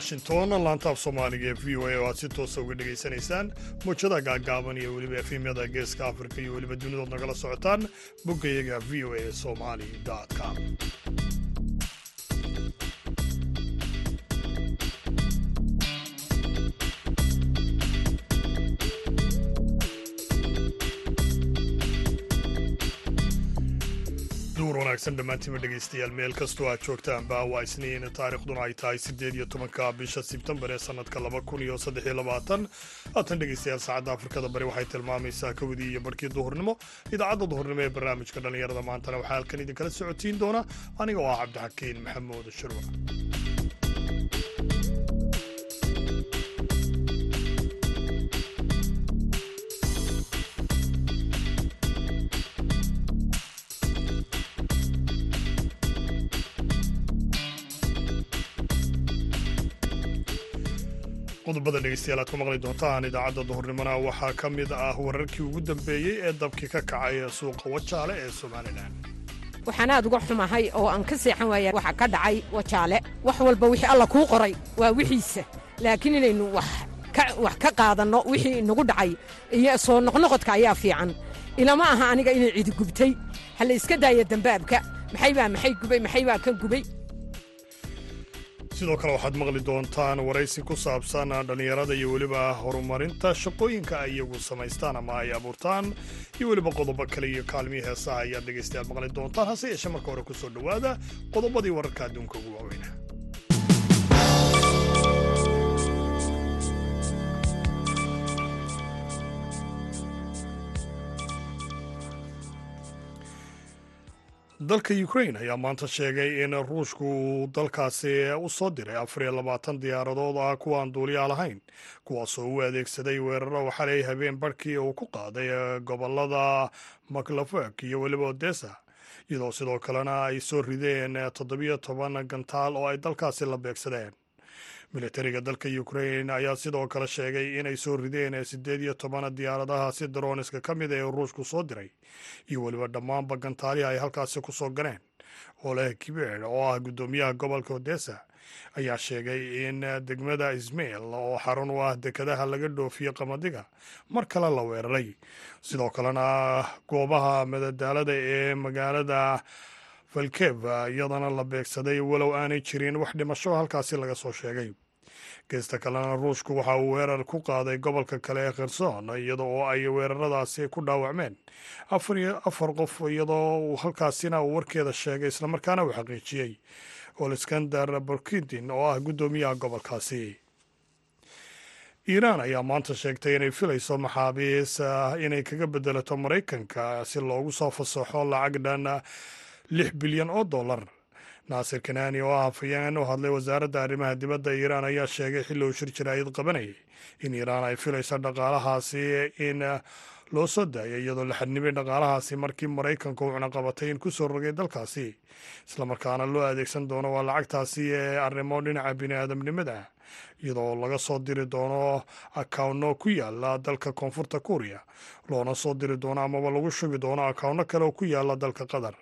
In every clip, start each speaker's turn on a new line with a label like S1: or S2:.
S1: washington laantaaf soomaaliga ee v o a oo aad si toosa uga dhegaysanaysaan muujada gaagaaban iyo weliba efemyada geeska afrika iyo weliba dunidood nagala socotaan boggayaga v o a somali com wanaagsan dhammaantiinba dhegaystayaal meel kastoo aad joogtaanba waa isniin taarikhduna ay tahay siddeed iyo tobanka bisha sebtembar ee sannadka laba kun iyo saddex iyo labaatan. Haatan dhegaystayaal saacadda afrikada bari waxay tilmaamaysaa kowdii iyo barhkii duhurnimo. Idaacadda duhurnimo ee barnaamijka dhallinyarada maantana waxaa halkan idinkala socotiin doona. Aniga oo ah cabdixakiin maxamuud shirwa qodobada dhegeystayaal aad ku maqli doontaan idaacadda duhurnimona waxaa ka mid ah wararkii ugu dambeeyey ee dabkii ka kacay suuqa wajaale ee somalilan
S2: waxaan aad uga xumahay oo aan ka seexan waaya waxa ka dhacay wajaale wax walba wixii alla kuu qoray waa wixiisa. Laakiin inaynu wax ka qaadanno wixii inagu dhacay iyo soo noqnoqodka ayaa fiican. Ilama aha aniga inay cidi gubtay ha la iska daaya dambaabka. Maxay baa maxay gubay maxay baa kan gubay
S1: sidoo kale waxaad maqli doontaan waraysi ku saabsan dhallinyarada iyo weliba horumarinta shaqooyinka ay iyagu samaystaan ama ay abuurtaan. Iyo weliba qodobo kale iyo kaalmihii heesaha ayaad dhegaystayaal maqli doontaan. Hase yeeshee marka hore ku soo dhowaada qodobadii wararka adduunka ugu waaweyna dalka ukrain ayaa maanta sheegay in ruushku uu dalkaasi u soo diray afar iyo labaatan diyaaradood ah kuwaan duuliyaa lahayn kuwaasoo u adeegsaday weeraro xalay habeen barhkii uu ku qaaday gobollada maklafek iyo weliba odessa iyadoo sidoo kalena ay soo rideen toddobiyo toban gantaal oo ay dalkaasi la beegsadeen militariga dalka ukrain ayaa sidoo kale sheegay inay soo rideen siddeed iyo toban diyaaradahaasi darooniska ka mid ee ruushku soo diray iyo weliba dhammaanba gantaalihi ay halkaasi ku soo galeen. Oleh kibeer oo ah guddoomiyaha gobolka odessa ayaa sheegay in degmada ismail oo xarun u ah dekadaha laga dhoofiyo qamadiga mar kale la weeraray sidoo kalena goobaha madadaalada ee magaalada falkev iyadana la beegsaday walow aanay jirin wax dhimasho halkaasi laga soo sheegay geesta kalena ruushku waxa uu weerar ku qaaday gobolka kale ee kherson iyada oo ay weeraradaasi ku dhaawacmeen. Afar qof iyadoo uu halkaasina uu warkeeda sheegay islamarkaana uu xaqiijiyey. Oleskander borkidin oo ah guddoomiyaha gobolkaasi. Iiraan ayaa maanta sheegtay inay filayso maxaabiis inay kaga bedelato maraykanka si loogu soo fasaxo lacag dhan lix bilyan oo dollar naasir kanaani oo ah hafayeen u hadlay wasaaradda arrimaha dibadda iiraan ayaa sheegay xilli uu shir jaraa'id qabanayay in iiraan ay filayso dhaqaalahaasi in loo soo daayay iyadoo la xadnimay dhaqaalahaasi markii maraykanku uu cunaqabatay in ku soo rogay dalkaasi. Islamarkaana loo adeegsan doono waa lacagtaasi ee arrimo dhinaca bini'aadamnimada iyadoo laga soo diri doono akawno ku yaalla dalka koonfurta kuuriya loona soo diri doono amaba lagu shubi doono akawno kale oo ku yaalla dalka qatar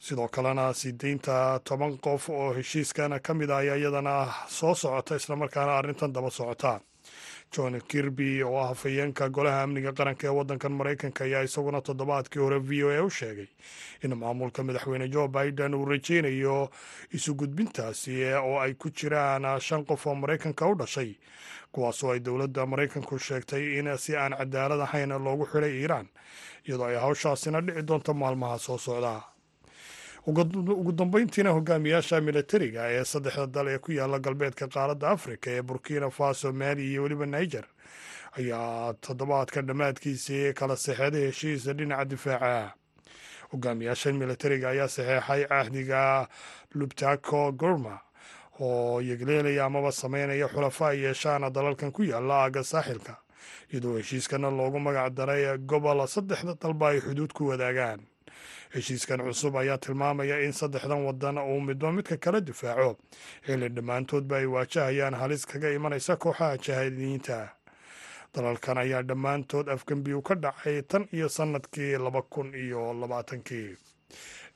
S1: sidoo kalena sii deynta toban qof oo heshiiskan ka mid ah ayaa iyadana soo socota islamarkaana arrintan daba socota. John kirby oo ah hafayeenka golaha amniga qaranka ee waddankan maraykanka ayaa isaguna toddobaadkii hore v o a u sheegay in maamulka madaxweyne joe biden uu rajaynayo isu gudbintaasi oo ay ku jiraan shan qof oo maraykanka u dhashay kuwaasoo ay dowladda maraykanku sheegtay in si aan cadaalad ahayn loogu xidhay iiraan iyadoo ay hawshaasina dhici doonto maalmaha soo socda ugu dambeyntiina hogaamiyaasha militariga ee saddexda dal ee ku yaalla galbeedka qaaradda afrika ee burkina faso mali iyo weliba niger ayaa toddobaadka dhammaadkiisii kala saxeeday heshiisa dhinaca difaaca. Hogaamiyaashan militariga ayaa saxeexay cahdiga lubtako gorma oo yegleelaya amaba sameynaya xulafa ay yeeshaan dalalkan ku yaalla aaga saaxilka iyadoo heshiiskana loogu magac daray gobol saddexda dalba ay xuduud ku wadaagaan heshiiskan cusub ayaa tilmaamaya in saddexdan wadan uu midba midka kala difaaco. Xilli dhammaantoodba ay waajahayaan halis kaga imanaysa kooxaha jahaadiyiinta dalalkan ayaa dhammaantood afgembiyu ka dhacay tan iyo sannadkii laba kun iyo labaatankii.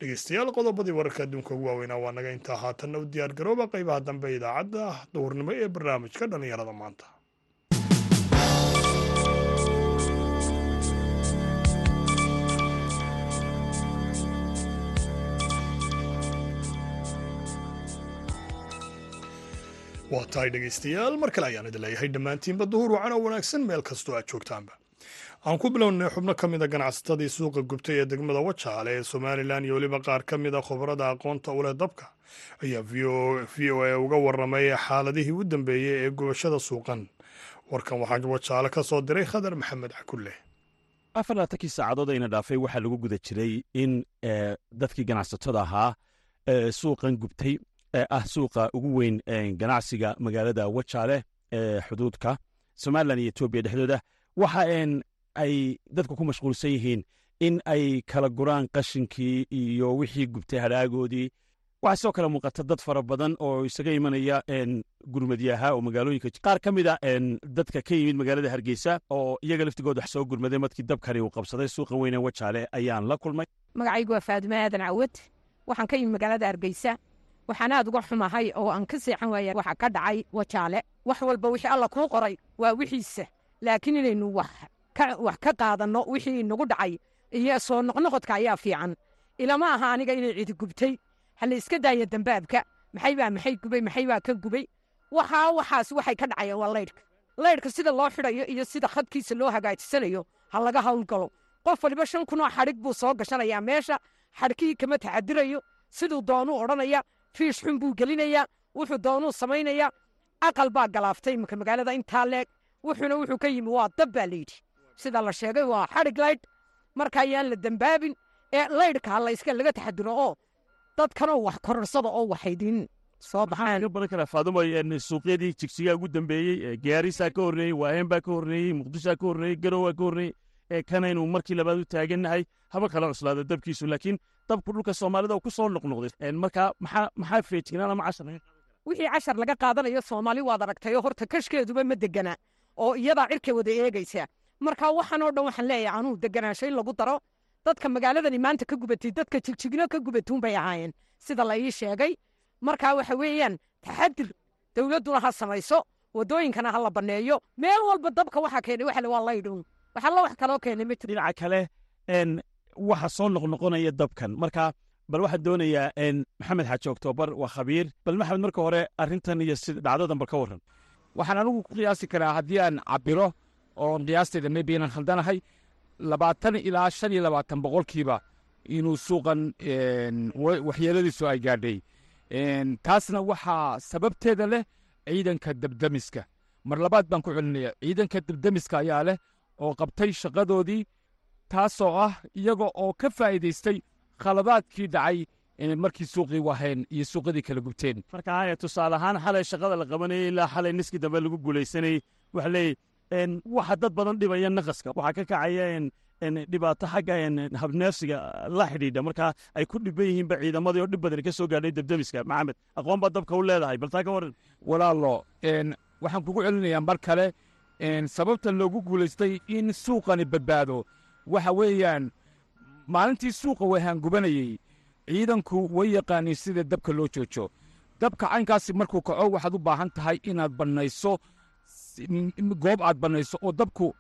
S1: Dhegeystayaal qodobadii wararka adduunka ugu waaweynaa waa naga intaa haatanna u diyaar garooba qaybaha dambe idaacadda duhurnimo ee barnaamijka dhallinyarada maanta waa tahay dhegeystayaal mar kale ayaan idin leeyahay dhammaantiinba duhur wacan oo wanaagsan. Meel kastoo aad joogtaanba. Aan ku bilownay xubno ka mida ganacsatadii suuqa gubtay ee degmada wajaale ee somalilan iyo weliba qaar ka mida khubarada aqoonta u leh dabka ayaa v o a uga warramay xaaladihii u dambeeyey ee gubashada suuqan. Warkan waxaa wajaale ka soo diray khadar maxamed cakulle
S3: afar saacadood ayna dhaafay waxaa lagu guda jiray in dadkii ganacsatada ahaa suuqan gubtay ee ah suuqa ugu weyn ganacsiga magaalada wajaale ee xuduudka somalilan iyo etoobiya dhexdooda. Waxa ay dadku ku mashquulsan yihiin in ay kala guraan qashinkii iyo wixii gubtay hadhaagoodii waxaa sidoo kale muuqata dad fara badan oo isaga imanaya gurmadyaha oo magaalooyinka qaar ka mid a dadka ka yimid magaalada hargeysa oo iyaga laftigooda wax soo gurmaday markii dabkani uu qabsaday suuqa weyne wajaale ayaan la kulmay.
S2: Magacaygu waa faadime aadan cawad waxaan ka yimid magaalada hargeysa waxaan aad uga xumahay oo aan ka seexan waaya waxa ka dhacay wajaale. Wax walba wixii alla kuu qoray waa wixiisa. Laakiin inaynu wax ka qaadanno wixii nagu dhacay iyo soo noqnoqodka ayaa fiican. Ilama aha aniga inay cidi gubtay. Hala iska daaya dambaabka. Maxay baa maxay gubay maxay baa ka gubay? Waxaa waxaas waxay ka dhacayaan waa laydhka laydhka sida loo xidhayo iyo sida khadkiisa loo hagaajisanayo ha laga howlgalo. Qof waliba shan kunoo xadhig buu soo gashanayaa meesha. Xadhkihii kama taxadirayo siduu doonuu odhanaya fiish xun buu gelinayaa wuxuu doonuu samaynaya aqal baa galaaftay imika magaalada intaa leeg wuxuuna wuxuu ka yimi waa dab baa layidhi sida la sheegay waa xadhig laydh marka ayaan la dembaabin ee laydhka ha layska laga taxadiro oo dadkanoo wax kororsada oo waxaydin soo baxaan
S3: karaa faadumo suuqyadii jigsigaa ugu dambeeyey gaarisaa ka horreeyey waaheen baa ka horreeyey muqdishaa ka horreeyey garowaa ka horreeyey ee kanaynu markii labaad u taagannahay haba kala cuslaada dabkiisu laakiin dabku dhulka soomaalida ku soo noqnoqday. Marka maxaa feejignaan ama cashar laga
S2: wixii cashar laga qaadanayo soomaali waad aragtayo horta kashkeeduba ma degana oo iyadaa cirka wada eegaysa. Marka waxaanoo dhan waxaan leeyahay anuu deganaansho in lagu daro. Dadka magaaladani maanta ka gubatay dadka jigjigno ka gubatuun bay ahaayeen. Sida la ii sheegay. Marka waxa weeyaan taxadir dowladduna ha samayso waddooyinkana ha la banneeyo meel walba dabka waxaa keenay waxa waa laydhun. Waxa la wax kaloo keenay ma jiro
S3: dhinaca kale waxa soo noqnoqonaya dabkan. Marka bal waxaan doonayaa maxamed xaaji oktoobar waa khabiir. Bal maxamed marka hore arrintan iyo si dhacdadan bal ka warran.
S4: Waxaan anigu ku qiyaasi karaa haddii aan cabiro oo qiyaastayda maybe inaan khaldanahay labaatan ilaa shan iyo labaatan boqolkiiba inuu suuqan waxyeeladiisu ay gaadhay. Taasna waxaa sababteeda leh ciidanka dabdamiska. Mar labaad baan ku celinaya ciidanka dabdamiska ayaa leh oo qabtay shaqadoodii taasoo ah iyaga oo ka faa'iidaystay khaladaadkii dhacay markii suuqii waheen iyo suuqyadii kala gubteen.
S3: Marka tusaale ahaan xalay shaqada la qabanayay ilaa xalay niskii dambe lagu guulaysanayey waxa leeyahy waxa dad badan dhibaya naqaska. Waxaa ka kacaya dhibaato xagga habneefsiga la xidhiidha. Markaa ay ku dhiban yihiinba ciidamadii oo dhib badan ka soo gaadhay dabdemiska maxamed aqoon baa dabka u leedahay bal taa ka waran
S4: walaalo waxaan kugu celinayaa mar kale sababta loogu guulaystay in suuqani badbaado waxa weeyaan maalintii suuqa wahaan gubanayey ciidanku way yaqaaniin sida dabka loo joojo. Dabka caynkaasi markuu kaco waxaad u baahan tahay inaad bannayso goob aad bannayso oo dabku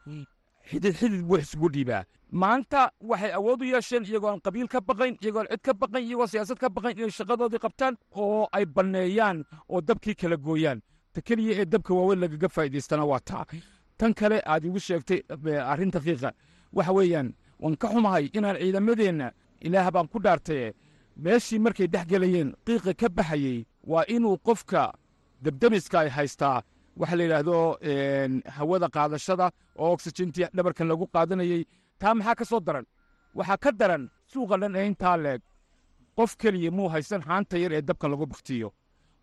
S4: xidid xidid buu isugu dhiibaa. Maanta waxay awood u yeesheen iyagoo aan qabiil ka baqayn iyagoo aan cid ka baqayn iyagoo siyaasad ka baqayn inay shaqadoodii qabtaan oo ay banneeyaan oo dabkii kala gooyaan. Ta keliya ee dabka waaweyn lagaga faa'idaystana waa taa. Tan kale aad igu sheegtay arrin daqiiqa waxa weeyaan waan ka xumahay inaan ciidamadeenna ilaah baan ku dhaartaye meeshii markay dhex gelayeen qiiqa ka baxayey waa inuu qofka debdemiska ay haystaa. Waxa la yidhaahdo hawada qaadashada oo oksijentii dhabarkan lagu qaadanayey taa maxaa ka soo daran? Waxaa ka daran suuqa dhan ee intaa leeg. Qof keliya muu haysan haanta yar ee dabkan lagu baktiyo.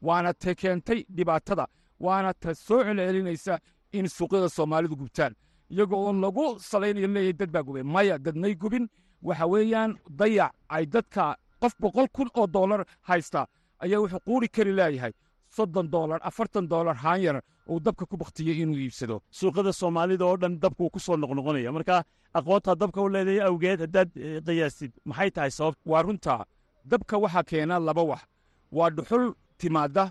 S4: Waana ta keentay dhibaatada. Waana ta soo celcelinaysa in suuqyada soomaalidu gubtaan iyagoo oo lagu salaynayo dad baa gubay maya dad may gubin. Waxa weeyaan dayac ay dadka qof boqol kun oo dollar haysta ayaa wuxuu quuri kari leeyahay. Soddon doolar afartan doolar haanyar uu dabka ku baktiyo inuu iibsado.
S3: Suuqada soomaalida oo dhan dabku ku soo noqnoqonaya. Marka aqoontaa dabka u leedahay awgeed haddaad qiyaasid maxay tahay sabab?
S4: Waa runtaa dabka waxaa keena laba wax. Waa dhuxul timaadda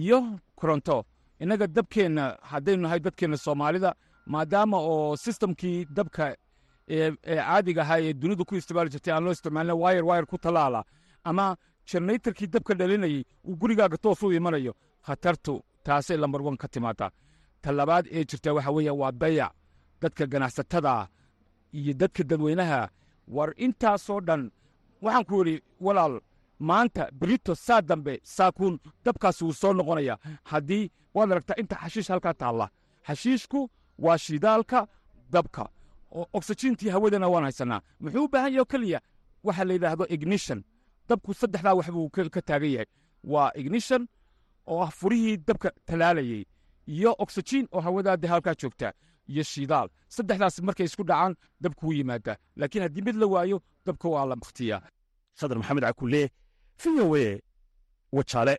S4: iyo koronto. Innaga dabkeenna haddaynu nahay dadkeenna soomaalida maadaama oo sistamkii dabka caadiga ahaa ee dunidu ku isticmaali jirtay aan loo isticmaalina wayar wayar ku tallaala ama jenaraytarkii dabka dhalinayey uu gurigaaga toos u imanayo. Khatartu taasay lambar wan ka timaadaa ta labaad ee jirta waxa weeye waa dayac dadka ganacsatada iyo dadka dadweynaha war intaasoo dhan waxaan ku yidhi walaal maanta berito saa dambe saakuun dabkaasi wuu soo noqonaya haddii waad aragtaa inta xashiish halkaa taalla xashiishku waa shidaalka dabka. Oo oksijiintii hawadana waan haysanaa. Muxuu u baahan yahay oo keliya? Waxa la yidhaahdo ignition. Dabku saddexdaa wax buu ka taagan yahay. Waa ignition oo ah furihii dabka talaalayey iyo oksijiin oo hawadaade halkaa joogta iyo shidaal. Saddexdaas markay isku dhacaan dabku wuu yimaadaa. Laakiin haddii mid la waayo dabka waa la baktiyaa
S3: khadar maxamed cakulle v o e wajaale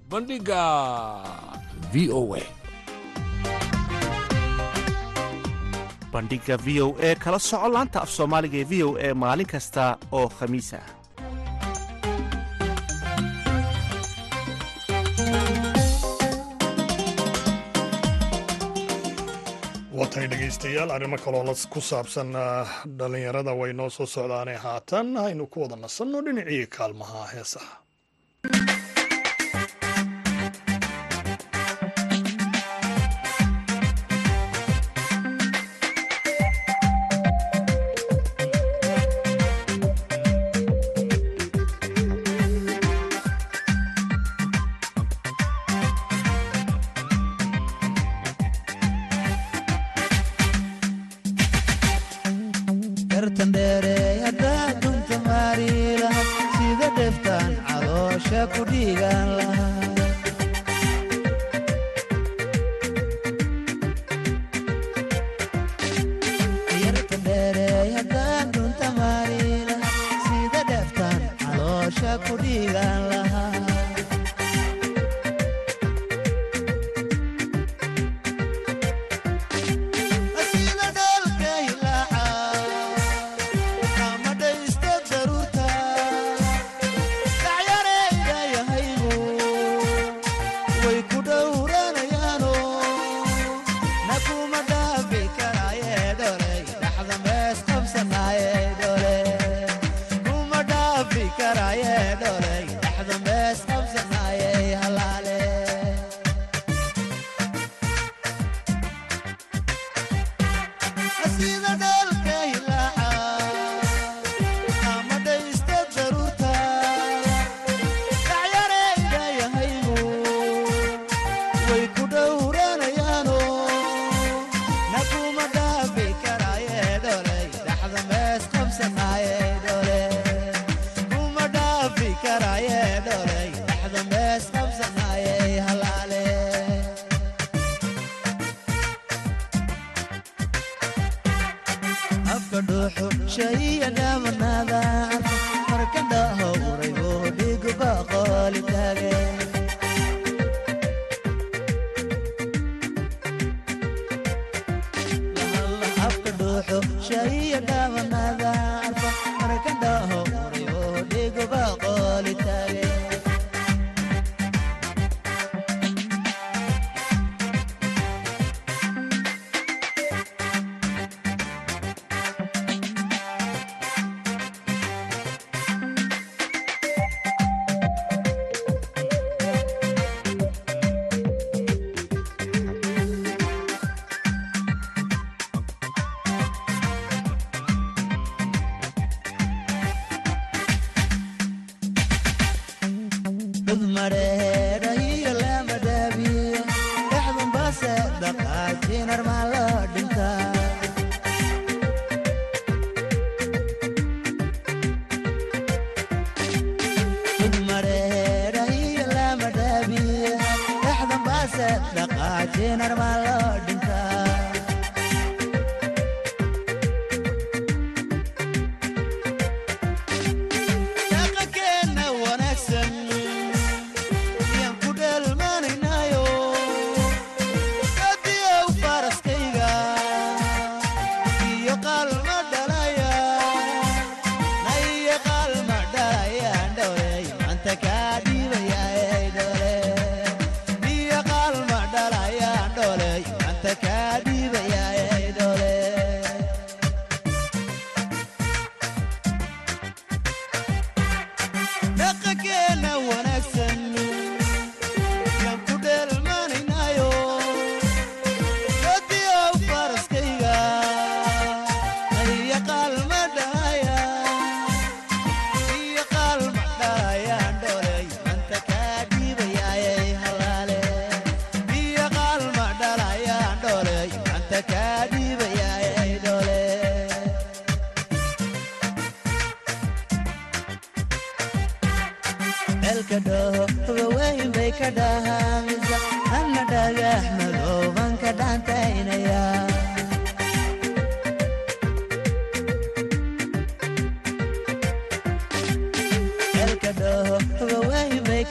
S5: bandhigga v o e
S6: bandhigga v o e kala soco laanta af soomaaliga ee v o e maalin kasta oo khamiis ah
S7: watay dhegaystayaal arrimo kaloo ku saabsan dhallinyarada way noo soo socdaanee haatan haynu ku wada nasanno dhinacii kaalmaha heesaha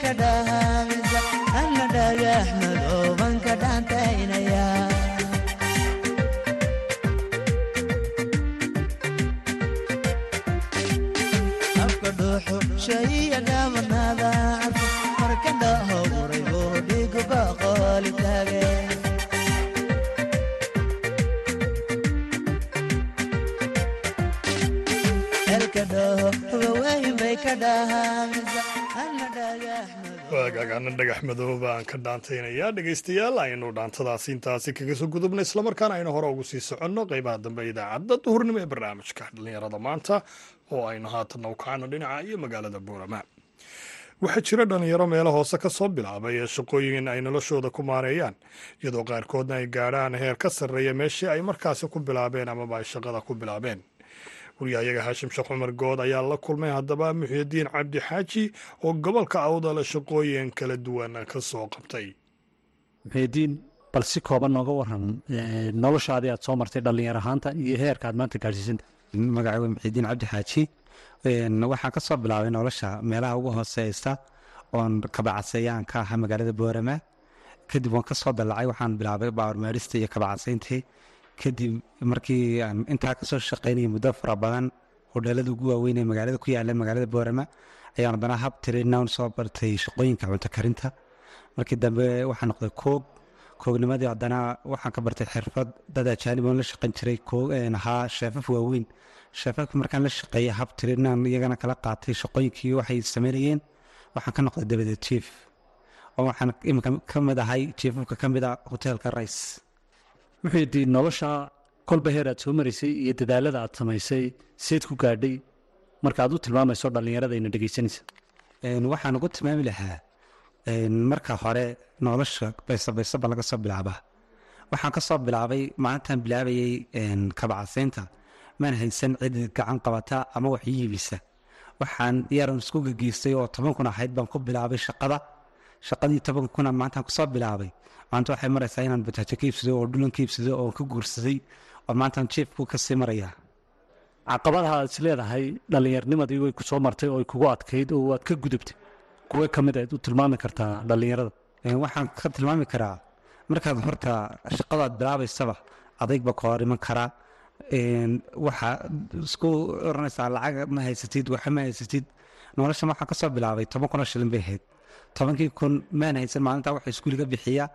S7: ka ka
S1: dhaantaynayaa dhegaystayaal aynu dhaantadaasi intaasi kaga soo gudubna islamarkaana aynu hore ugu sii soconno. Qeybaha dambe idaacadda duhurnimo ee barnaamijka dhallinyarada maanta oo aynu haatanna u kacano dhinaca iyo magaalada buurama. Waxaa jira dhallinyaro meelo hoose ka soo bilaabay ee shaqooyin ay noloshooda ku maareeyaan iyadoo qaarkoodna ay gaadhaan heer ka sarreeya meeshii ay markaasi ku bilaabeen amaba ay shaqada ku bilaabeen wariyahayaga haashim sheekh cumar good ayaa la kulmay haddaba muxiidiin cabdi xaaji oo gobolka awdala shaqooyin kala duwan ka soo qabtay.
S8: Muxiidiin bal si kooban nooga waran noloshaadii aad soo martay dhallinyar ahaanta iyo heerka aad maanta gaadhsiisanta
S9: magacay waa muxiidiin cabdi xaaji waxaan ka soo bilaabay nolosha meelaha ugu hooseysta oon kabacasayaan ka ahaa magaalada boorama. Kadib waan ka soo dallacay waxaan bilaabay baawarmeerista iyo kabacsayntii kadib markii aan intaa ka soo shaqaynayay muddo fara badan hodheelada ugu waaweyn ee magaalada ku yaalla magaalada boorama ayaan haddana hab tirinown soo bartay shaqooyinka cunto karinta. Markii dambe waxaan noqday koog. Koognimadii haddana waxaan ka bartay xirfad. Dad ajaanib oon la shaqayn jiray ahaa sheefaf waaweyn. Sheefafka markaan la shaqeeyay hab tirinaan iyagana kala qaatay shaqooyinkii waxay sameynayeen. Waxaan ka noqday dabada jief oo waxaan iminka ka mid ahay jiefafka ka mid a hoteelka rice
S8: muxiidiin nolosha. Kolba heer aad soo maraysay iyo dadaalada aad samaysay. Seed ku gaadhay. Marka aad u tilmaamayso dhallinyarada ina dhegaysanaysa.
S9: Een, waxaan ugu tilmaami lahaa marka hore nolosha baysa baysaba laga soo bilaabaa. Waxaan ka soo bilaabay maalintaan bilaabayay een, kabacsaynta maan haysan cid gacan qabata ama wax ii iibisa waxaan yaran isku gegeystay oo toban kun ahayd baan ku bilaabay shaqada shaqadii toban kuna maantaan ku soo bilaabay. Maanta waxay maraysaa inaan bataajo ka iibsado oo dhulan ka iibsado oo ka guursaday oo maantaan jiefku ka sii marayaa
S8: caqabadaha is leedahay dhallinyarnimadii way ku soo martay oo ay kugu adkayd oo waad ka gudubtay. Kuwe ka mid aad u tilmaami kartaa dhallinyarada?
S9: Waxaan ka tilmaami karaa. Markaad horta shaqadaad bilaabaysaba adayg ba ka hor iman karaa. Een, waxaa isku oranaysaa lacag ma haysatid waxa ma haysatid. Nolosha waxaan ka soo bilaabay toban kun oo shilin bay ahayd tobankii kun maan haysan maalintaa waxa iskuuliga bixiya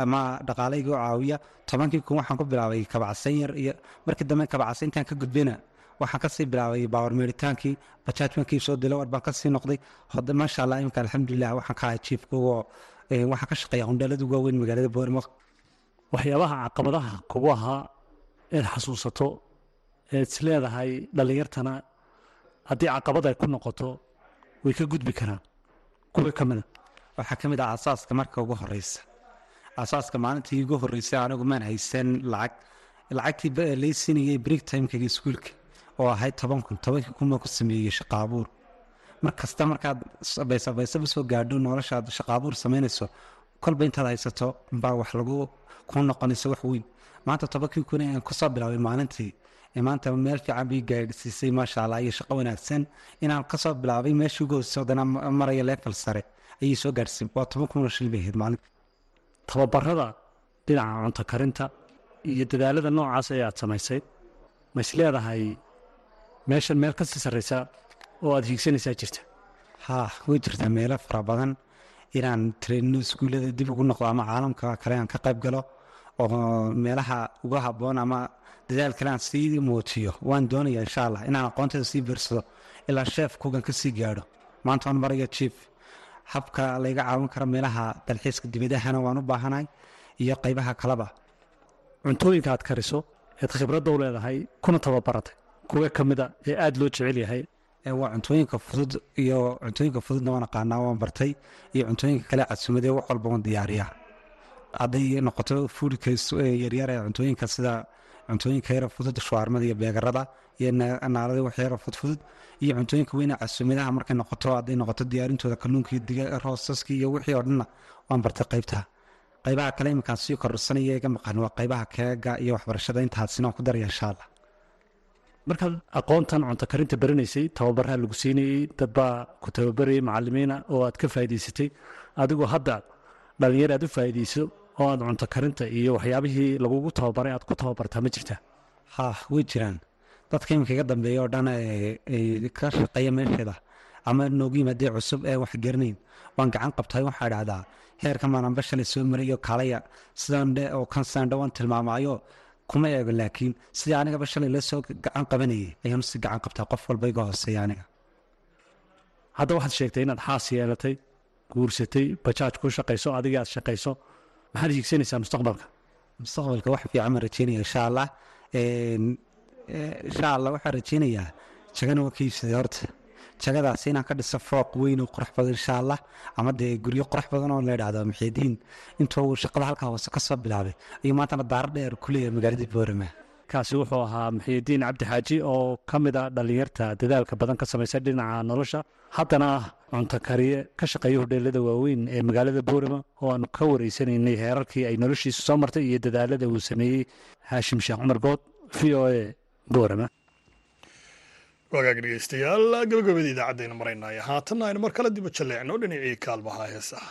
S9: ama dhaqaalayga u caawiya tobankii kun waxaan ku bilaabay kabacsan yar iyo markii dambe kabacsayntaan ka gudbina waxaan ka sii bilaabay baawar meeritaankii bajaaj baan kiibsoo dilawar baan ka sii noqday. Hode maasha allah imika alxamdulilah waxaan ka ahay jiifka oo waxaan ka shaqeeya hundheelada ugu waaweyn magaalada boormo
S8: waxyaabaha caqabadaha kugu ahaa eed xasuusato eed is leedahay dhallinyartana haddii caqabad ay ku noqoto way ka gudbi karaan kuwa ka
S9: waxaa ka mid ah asaaska marka ugu horeysa asaaska maalintii ugu horeysay anigu maan haysan lacag. Lacagtii lay siinayay break timekayga iskuulka oo ahayd toban kun tobankii kun baan ku sameeyey shaqaabuur mar kasta markaad baysabaysaba soo gaadho noloshaad shaqaabuur samaynayso kolba intaad haysato baa wax lagu ku noqonaysa wax weyn. Maanta tobankii kun aan ku soo bilaabay maalintii maanta meel fiican bii gaadhsiisay maasha allah iyo shaqo wanaagsan. Inaan ka soo bilaabay meeshii ugu haddana maraya leefal sare ayay soo gaadhsiin. Waa toban kun oo shil bay ahayd maalin.
S8: Tababarada dhinaca cunto karinta iyo dadaalada noocaas ee aad samaysay ma is leedahay meeshan meel ka sii sarreysa oo aad hiigsanaysaa jirta?
S9: Haa way jirtaa meelo fara badan. Inaan treenino iskuullada dib ugu noqdo ama caalamka kale aan ka qayb galo oo meelaha uga habboon ama dadaal kale aan sii muujiyo waan doonaya insha allah inaan aqoonteeda sii beersado ilaa sheef kugan ka sii gaadho. Maanta waan maraya jief habka layga caawin karo meelaha dalxiiska dibadahana waan u baahanahay iyo qaybaha kaleba.
S8: Cuntooyinka aad kariso eed khibradda u leedahay kuna tababaratay. Kuwa ka mida ee aada loo jecel yahay
S9: waa cuntooyinka fudud iyo cuntooyinka fududna waan aqaanaa waan bartay iyo cuntooyinka kale casuumadee wax walba waan diyaariyaa hadday noqoto fuudka is- ee yaryar ee cuntooyinka sida cuntooyinka yara fudud shuwaarmada iyo beegarada iyo na- naalada wax fudfudud iyo cuntooyinka weyne casuumadaha markay noqoto hadday noqoto diyaarintooda kalluunka diga roosaska iyo wixii oo dhanna waan bartay qaybta. Qaybaha kale iminkaan sii kororsanaya iga maqan waa qaybaha keega iyo waxbarashada intaasina ku daraya insha
S8: markaad aqoontan cunto karinta baranaysay tababaraa lagu siinayey dad baa ku tababarayay macalimiina oo aad ka faa'iidaysatay adigoo hadda dhalinyar aad u faa'iidayso oo aad cunto karinta iyo waxyaabihii lagugu tababaray aad ku tababartaa ma jirtaa
S9: haa way jiraan. Dadka iminka dambeeya oo dhan ka shaqeeya meesheeda ama noogu yimaadee cusub ee wax garanayn. Waan gacan qabtay waxaa dhahdaa heerka maananba shalay soo marayo kaalaya sidan dhe oo kansandha waan tilmaamayo kuma eego laakiin sidii anigaba shalay la soo gacan qabanayay ayaanu si gacan qabtaa qof walba iga hooseeya aniga.
S8: Hadda waxaad sheegtay inaad xaas yeelatay guursatay bajaaj ku shaqayso adiga aad shaqayso maxaad hiigsanaysaa mustaqbalka?
S9: Mustaqbalka wax fiican baan rajeynaya insha allah insha allah waxaan rajeynayaa jagana waa ka iibsaday horta. Jagadaas inaan ka dhiso fooq weyn oo qurux badan insha allah ama dee guryo qurux badan oo la idhahdo maxidiin intuu shaqada halkaa hoose ka soo bilaabay ayuu maantana daaro dheer ku leeyahay magaaladii boorama.
S8: Kaasi wuxuu ahaa muxiidiin cabdi xaaji oo ka mid ah dhallinyarta dadaalka badan ka samaysa dhinaca nolosha haddana ah cunto kariye ka shaqeeya hodheelada waaweyn ee magaalada boorama oo aanu ka wareysanaynay heerarkii ay noloshiisu soo martay iyo dadaalada uu sameeyey haashim sheekh cumar good v o a boorama
S1: wagaag dhegeystayaal gabagabadii idaacadaynu maraynaya haatanna aynu mar kale diba jalleecno dhinacii kaalmaha heesaha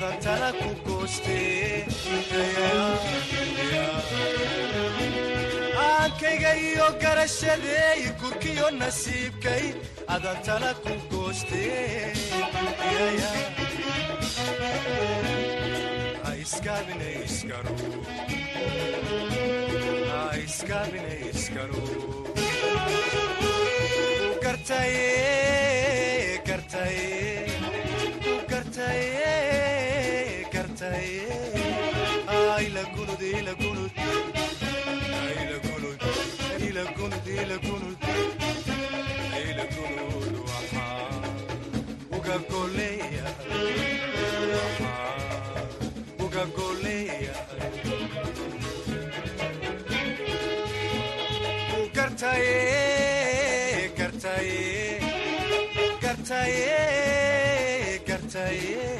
S10: adantana ku goostee hankayga iyo garashadeey gurkiyo nasiibkay adantana ku goostee gartaye gartaye gartaye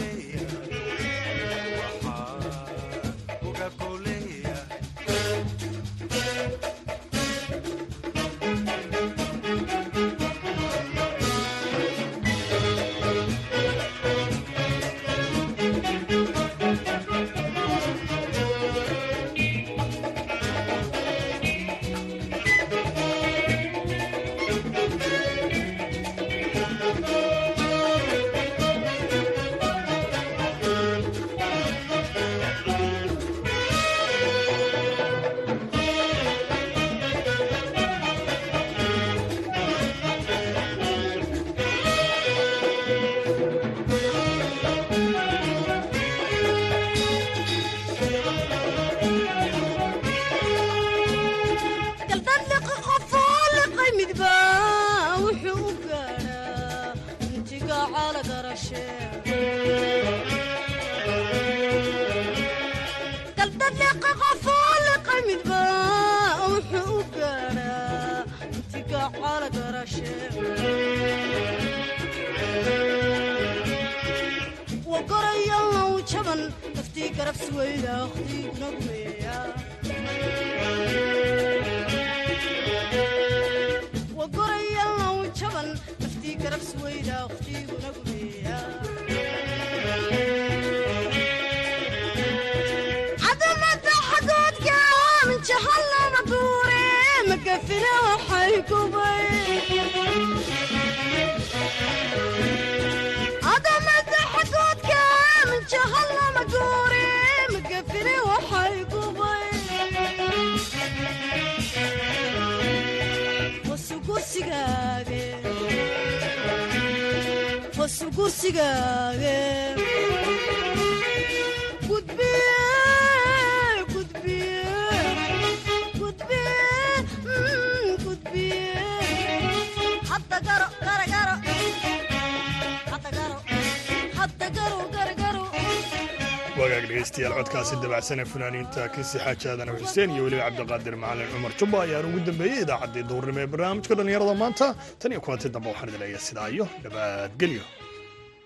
S1: wagaag dhegaystayaal codkaasi dabacsanee fanaaniinta kasi xaaji aadan xuseen iyo weliba cabdiqaadir macalin cumar jubba ayaan ugu dambeeyey idaacaddii duurnimo ee barnaamijka dhallinyarada maanta tan iyo kulanti dambe waxaan idin leeyahay sidaa iyo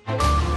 S1: nabadgelyo